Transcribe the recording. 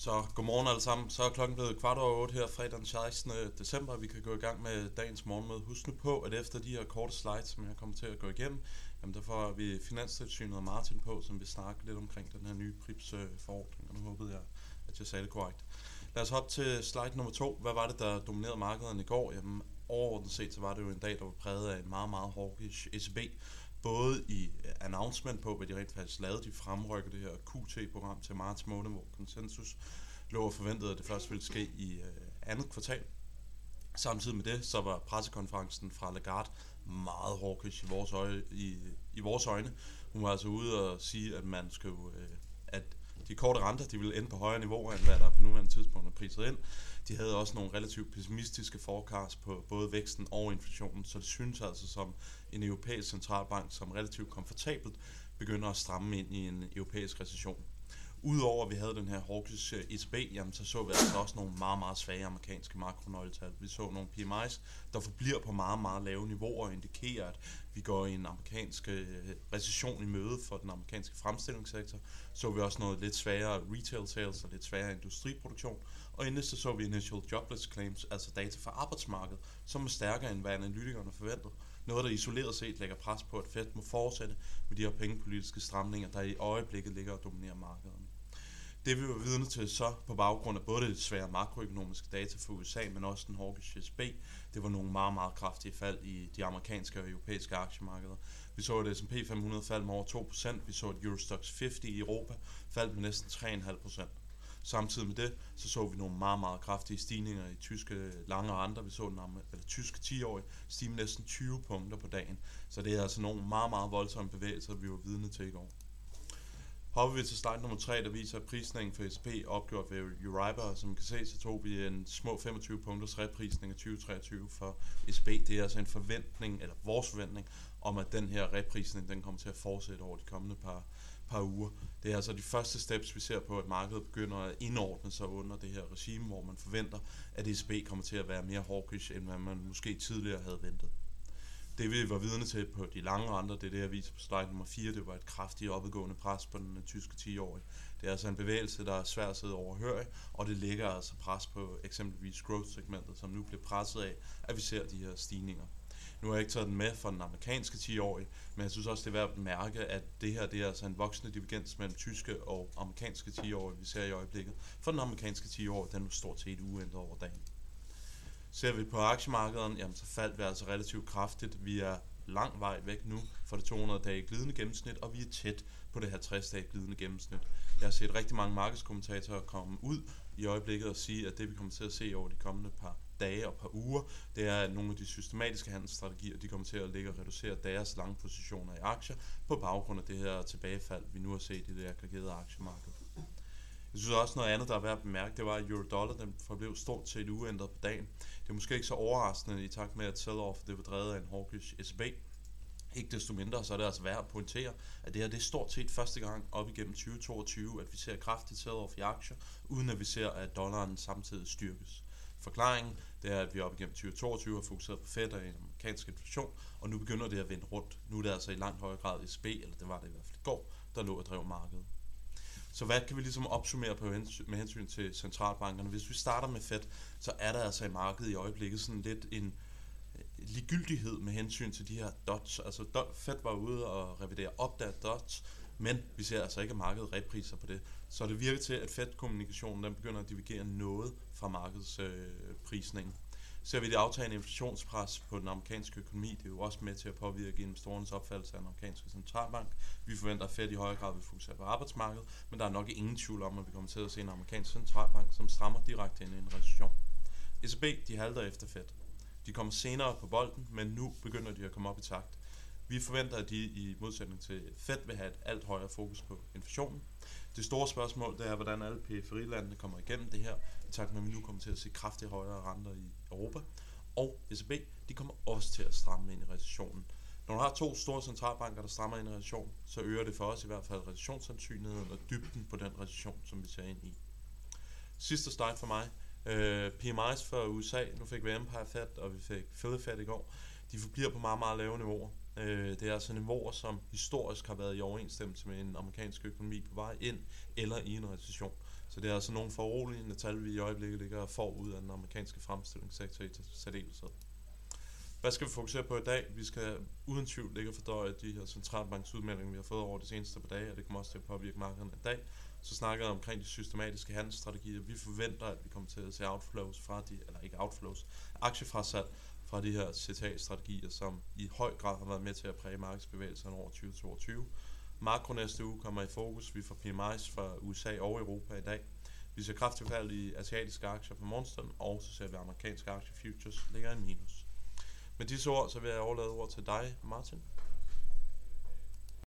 Så godmorgen alle sammen. Så er klokken blevet kvart over 8 her fredag den 16. december. Vi kan gå i gang med dagens morgenmøde. Husk nu på, at efter de her korte slides, som jeg kommer til at gå igennem, jamen der får vi Finanstilsynet og Martin på, som vil snakke lidt omkring den her nye PRIPS-forordning. Øh, og nu håbede jeg, at jeg sagde det korrekt. Lad os hoppe til slide nummer to. Hvad var det, der dominerede markederne i går? Jamen overordnet set, så var det jo en dag, der var præget af en meget, meget hawkish ECB både i øh, announcement på, hvad de rent faktisk lavede. De fremrykker det her QT-program til marts måned, hvor konsensus lå og forventede, at det først ville ske i øh, andet kvartal. Samtidig med det, så var pressekonferencen fra Lagarde meget hawkish i vores, øje, i, i vores øjne. Hun var altså ude og sige, at man skulle, øh, at de korte renter, de ville ende på højere niveauer, end hvad der på nuværende tidspunkt er priset ind. De havde også nogle relativt pessimistiske forecast på både væksten og inflationen, så det synes altså som en europæisk centralbank, som relativt komfortabelt begynder at stramme ind i en europæisk recession. Udover at vi havde den her hawkish ECB, jamen, så så vi altså også nogle meget, meget svage amerikanske makronøgletal. Vi så nogle PMI's, der forbliver på meget, meget lave niveauer og indikerer, at vi går i en amerikansk øh, recession i møde for den amerikanske fremstillingssektor. Så vi også noget lidt svagere retail sales og lidt svagere industriproduktion. Og endelig så så vi initial jobless claims, altså data fra arbejdsmarkedet, som er stærkere end hvad analytikerne forventede. Noget, der isoleret set lægger pres på, at Fed må fortsætte med de her pengepolitiske stramninger, der i øjeblikket ligger og dominerer markederne. Det vi var vidne til så på baggrund af både det svære makroøkonomiske data for USA, men også den hawkish SB, det var nogle meget, meget kraftige fald i de amerikanske og europæiske aktiemarkeder. Vi så at S&P 500 fald med over 2%, vi så at Eurostox 50 i Europa faldt med næsten 3,5%. Samtidig med det, så så vi nogle meget, meget kraftige stigninger i tyske lange renter. Vi så den eller, tyske 10-årige stige med næsten 20 punkter på dagen. Så det er altså nogle meget, meget voldsomme bevægelser, vi var vidne til i går. Hopper vi til slide nummer 3, der viser, prisningen for SP opgjort ved Euribor. Som kan se, så tog vi en små 25 punkters reprisning af 2023 for SP. Det er altså en forventning, eller vores forventning, om at den her reprisning, den kommer til at fortsætte over de kommende par, par uger. Det er altså de første steps, vi ser på, at markedet begynder at indordne sig under det her regime, hvor man forventer, at ECB kommer til at være mere hawkish, end hvad man måske tidligere havde ventet. Det vi var vidne til på de lange renter, det er det, jeg viser på slide nummer 4, det var et kraftigt opadgående pres på den øh, tyske 10-årige. Det er altså en bevægelse, der er svært at sidde overhøre, og det ligger altså pres på eksempelvis growth-segmentet, som nu bliver presset af, at vi ser de her stigninger. Nu har jeg ikke taget den med for den amerikanske 10-årige, men jeg synes også, det er værd at mærke, at det her det er altså en voksende divergens mellem tyske og amerikanske 10-årige, vi ser i øjeblikket. For den amerikanske 10-årige, den er stort set uændret over dagen. Ser vi på aktiemarkederne, jamen, så faldt vi altså relativt kraftigt. Vi er lang vej væk nu fra det 200 dage glidende gennemsnit, og vi er tæt på det 50 dage glidende gennemsnit. Jeg har set rigtig mange markedskommentatorer komme ud i øjeblikket og sige, at det vi kommer til at se over de kommende par dage og par uger, det er, at nogle af de systematiske handelsstrategier, de kommer til at ligge og reducere deres lange positioner i aktier på baggrund af det her tilbagefald, vi nu har set i det aggregerede aktiemarked. Jeg synes også noget andet, der er værd at bemærke, det var, at Eurodollar den forblev stort set uændret på dagen. Det er måske ikke så overraskende i takt med, at sell-off det var drevet af en hawkish SB. Ikke desto mindre, så er det altså værd at pointere, at det her det er stort set første gang op igennem 2022, at vi ser kraftigt sell-off i aktier, uden at vi ser, at dollaren samtidig styrkes. Forklaringen det er, at vi op igennem 2022 har fokuseret på Fed og amerikansk inflation, og nu begynder det at vende rundt. Nu er det altså i langt højere grad SB, eller det var det i hvert fald i går, der lå og drev markedet. Så hvad kan vi ligesom opsummere på med hensyn til centralbankerne? Hvis vi starter med Fed, så er der altså i markedet i øjeblikket sådan lidt en øh, ligegyldighed med hensyn til de her dots. Altså Fed var ude og revidere op der dots, men vi ser altså ikke, at markedet repriser på det. Så det virker til, at Fed-kommunikationen den begynder at divergere noget fra markedsprisningen. Øh, Ser vi det aftagende inflationspres på den amerikanske økonomi, det er jo også med til at påvirke investorernes opfattelse af den amerikanske centralbank. Vi forventer, at Fed i højere grad vil fokusere på arbejdsmarkedet, men der er nok ingen tvivl om, at vi kommer til at se en amerikansk centralbank, som strammer direkte ind i en recession. ECB, de halter efter Fed. De kommer senere på bolden, men nu begynder de at komme op i takt. Vi forventer, at de i modsætning til Fed vil have et alt højere fokus på inflationen. Det store spørgsmål det er, hvordan alle periferilandene kommer igennem det her, i takt med, at vi nu kommer til at se kraftigt højere renter i Europa. Og ECB, de kommer også til at stramme ind i recessionen. Når du har to store centralbanker, der strammer ind i recession, så øger det for os i hvert fald recessionssandsynligheden og dybden på den recession, som vi ser ind i. Sidste slide for mig. Øh, PMIs for USA, nu fik vi Empire Fed, og vi fik Philly Fed i går. De forbliver på meget, meget lave niveauer. Øh, det er altså niveauer, som historisk har været i overensstemmelse med en amerikansk økonomi på vej ind eller i en recession. Så det er altså nogle foruroligende tal, vi i øjeblikket ligger forud af den amerikanske fremstillingssektor i særdeleshed. Hvad skal vi fokusere på i dag? Vi skal uden tvivl ligge for fordøje de her centralbanksudmeldinger, vi har fået over de seneste par dage, og det kommer også til at påvirke markederne i dag. Så snakker jeg omkring de systematiske handelsstrategier. Vi forventer, at vi kommer til at se outflows fra de, eller ikke outflows, aktiefrasat fra de her CTA-strategier, som i høj grad har været med til at præge markedsbevægelserne over 2022. Makro næste uge kommer i fokus. Vi får PMI's fra USA og Europa i dag. Vi ser kraftigt fald i asiatiske aktier på morgenstunden, og så ser vi amerikanske aktier futures ligger i minus. Med disse ord, så vil jeg overlade ord til dig, Martin.